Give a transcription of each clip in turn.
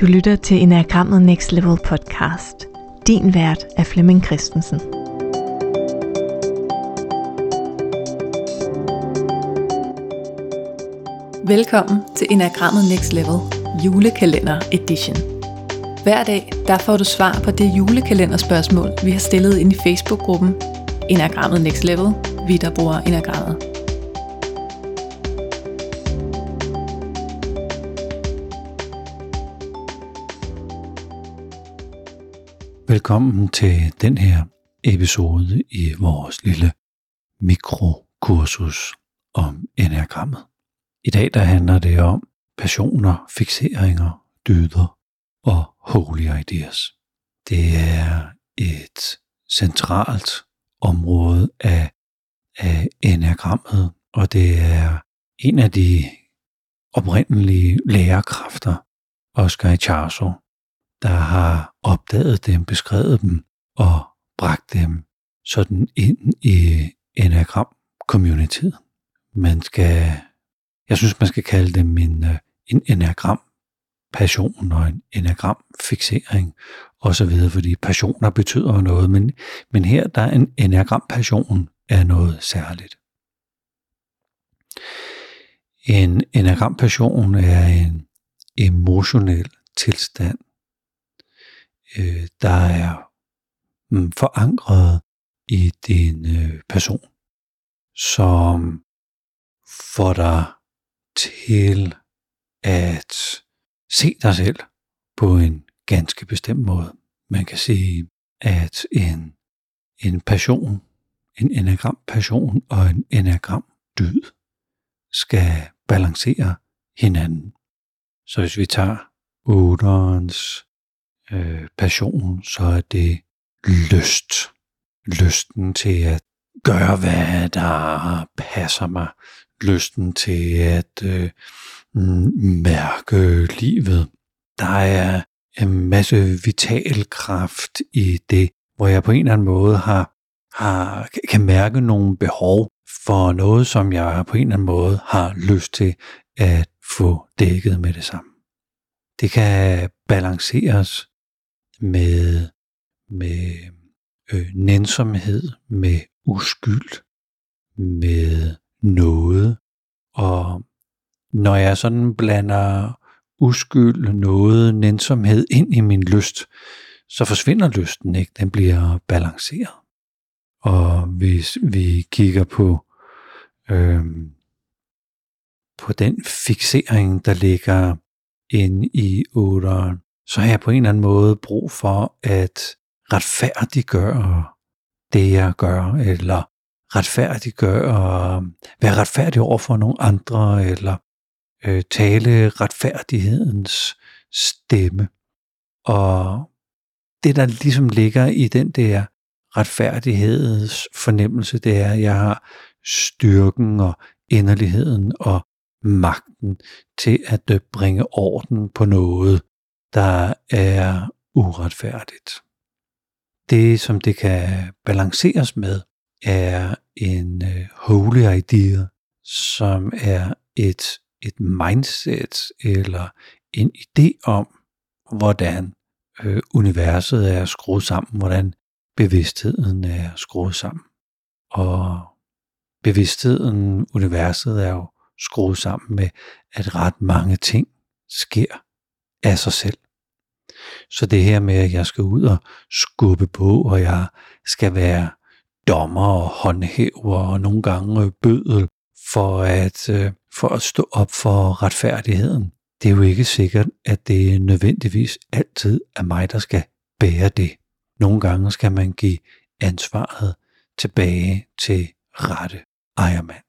Du lytter til Enagrammet Next Level podcast. Din vært er Flemming Christensen. Velkommen til Enagrammet Next Level julekalender edition. Hver dag der får du svar på det julekalenderspørgsmål, vi har stillet ind i Facebook-gruppen Enagrammet Next Level, vi der bruger Enagrammet. Velkommen til den her episode i vores lille mikrokursus om enagrammet. I dag der handler det om passioner, fixeringer, dyder og holy ideas. Det er et centralt område af, af enagrammet, og det er en af de oprindelige lærerkræfter, Oscar Icharso, der har opdaget dem, beskrevet dem og bragt dem sådan ind i enagram-communityet. Man skal, jeg synes, man skal kalde dem en, øh, en enagram passion og en enagram fixering og så videre, fordi passioner betyder noget, men, men her der er en enagram passion er noget særligt. En enagram passion er en emotionel tilstand, øh, der er mm, forankret i din øh, person, som får dig til at se dig selv på en ganske bestemt måde. Man kan sige, at en, en passion, en enagram passion og en enagram dyd skal balancere hinanden. Så hvis vi tager otterens øh, passion, så er det lyst. Lysten til at gøre, hvad der passer mig. Lysten til at øh, mm, mærke livet. Der er en masse vital kraft i det, hvor jeg på en eller anden måde har, har, kan mærke nogle behov for noget, som jeg på en eller anden måde har lyst til at få dækket med det samme. Det kan balanceres med, med øh, nænsomhed, med uskyld, med noget. Og når jeg sådan blander uskyld, noget, nænsomhed ind i min lyst, så forsvinder lysten ikke. Den bliver balanceret. Og hvis vi kigger på, øh, på den fixering, der ligger ind i otteren, så har jeg på en eller anden måde brug for at retfærdiggøre det, jeg gør, eller retfærdiggøre, være retfærdig over for nogle andre, eller øh, tale retfærdighedens stemme. Og det, der ligesom ligger i den der retfærdighedens fornemmelse, det er, at jeg har styrken og inderligheden og magten til at øh, bringe orden på noget, der er uretfærdigt. Det, som det kan balanceres med, er en øh, holy idea, som er et, et mindset eller en idé om, hvordan øh, universet er skruet sammen, hvordan bevidstheden er skruet sammen. Og bevidstheden, universet er jo skruet sammen med, at ret mange ting sker af sig selv. Så det her med, at jeg skal ud og skubbe på, og jeg skal være dommer og håndhæver og nogle gange bødel for at, øh, for at stå op for retfærdigheden. Det er jo ikke sikkert, at det nødvendigvis altid er mig, der skal bære det. Nogle gange skal man give ansvaret tilbage til rette ejermand.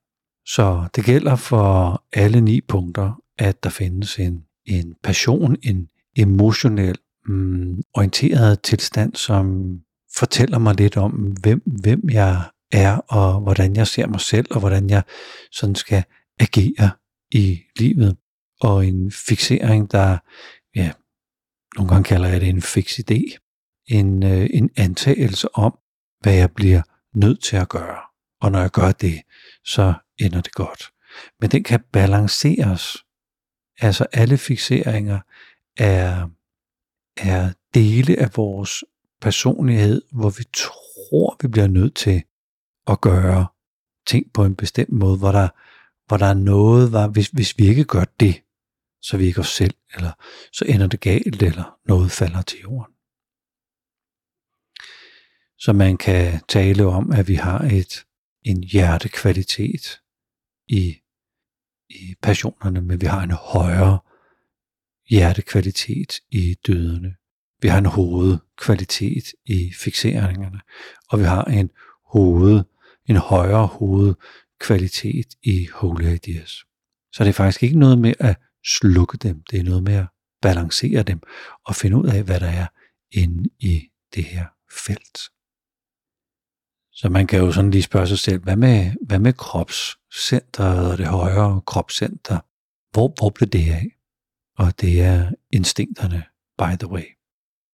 Så det gælder for alle ni punkter, at der findes en, en passion, en emotionel mm, orienteret tilstand, som fortæller mig lidt om, hvem, hvem jeg er, og hvordan jeg ser mig selv, og hvordan jeg sådan skal agere i livet. Og en fixering, der, ja, nogle gange kalder jeg det en fix idé, en, øh, en antagelse om, hvad jeg bliver nødt til at gøre. Og når jeg gør det, så ender det godt. Men den kan balanceres. Altså alle fixeringer er er dele af vores personlighed, hvor vi tror, vi bliver nødt til at gøre ting på en bestemt måde, hvor der, hvor der er noget, hvor hvis, hvis vi ikke gør det, så vi ikke os selv, eller så ender det galt, eller noget falder til jorden. Så man kan tale om, at vi har et, en hjertekvalitet i, i passionerne, men vi har en højere hjertekvalitet i døderne. Vi har en hovedkvalitet i fixeringerne, og vi har en hoved, en højere hovedkvalitet i holy ideas. Så det er faktisk ikke noget med at slukke dem, det er noget med at balancere dem og finde ud af, hvad der er inde i det her felt. Så man kan jo sådan lige spørge sig selv, hvad med, hvad med kropscenteret og det højere kropscenter? Hvor, hvor blev det af? Og det er instinkterne, by the way.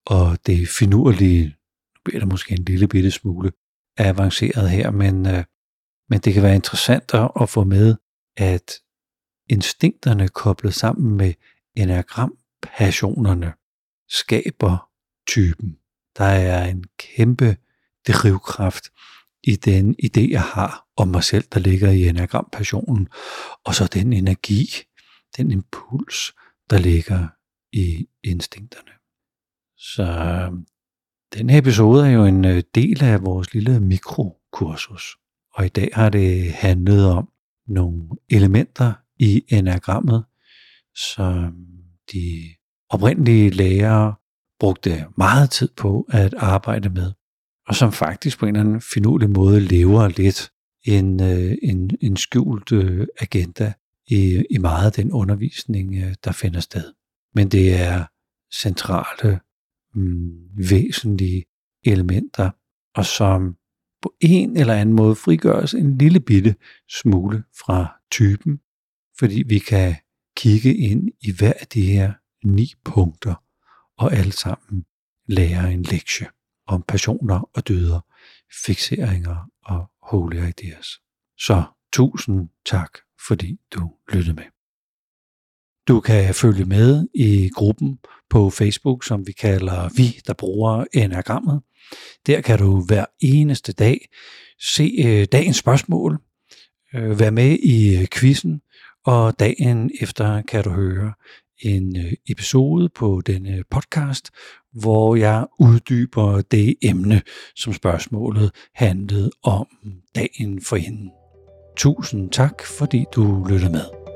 Og det finurlige, nu bliver der måske en lille bitte smule avanceret her, men, øh, men det kan være interessant at få med, at instinkterne koblet sammen med enagram-passionerne skaber typen. Der er en kæmpe drivkraft i den idé, jeg har om mig selv, der ligger i enagram-passionen, og så den energi, den impuls, der ligger i instinkterne. Så øh, den her episode er jo en øh, del af vores lille mikrokursus, og i dag har det handlet om nogle elementer i enagrammet, som de oprindelige lærere brugte meget tid på at arbejde med, og som faktisk på en eller anden finurlig måde lever lidt en, øh, en, en skjult øh, agenda i, i meget af den undervisning, øh, der finder sted. Men det er centrale, mm, væsentlige elementer, og som på en eller anden måde frigøres en lille bitte smule fra typen, fordi vi kan kigge ind i hver af de her ni punkter, og alle sammen lære en lektie om passioner og døder, fixeringer og holy ideas. Så tusind tak, fordi du lyttede med. Du kan følge med i gruppen på Facebook, som vi kalder Vi, der bruger enagrammet. Der kan du hver eneste dag se øh, dagens spørgsmål, øh, være med i quizzen, og dagen efter kan du høre en øh, episode på denne øh, podcast, hvor jeg uddyber det emne, som spørgsmålet handlede om dagen for hende. Tusind tak, fordi du lyttede med.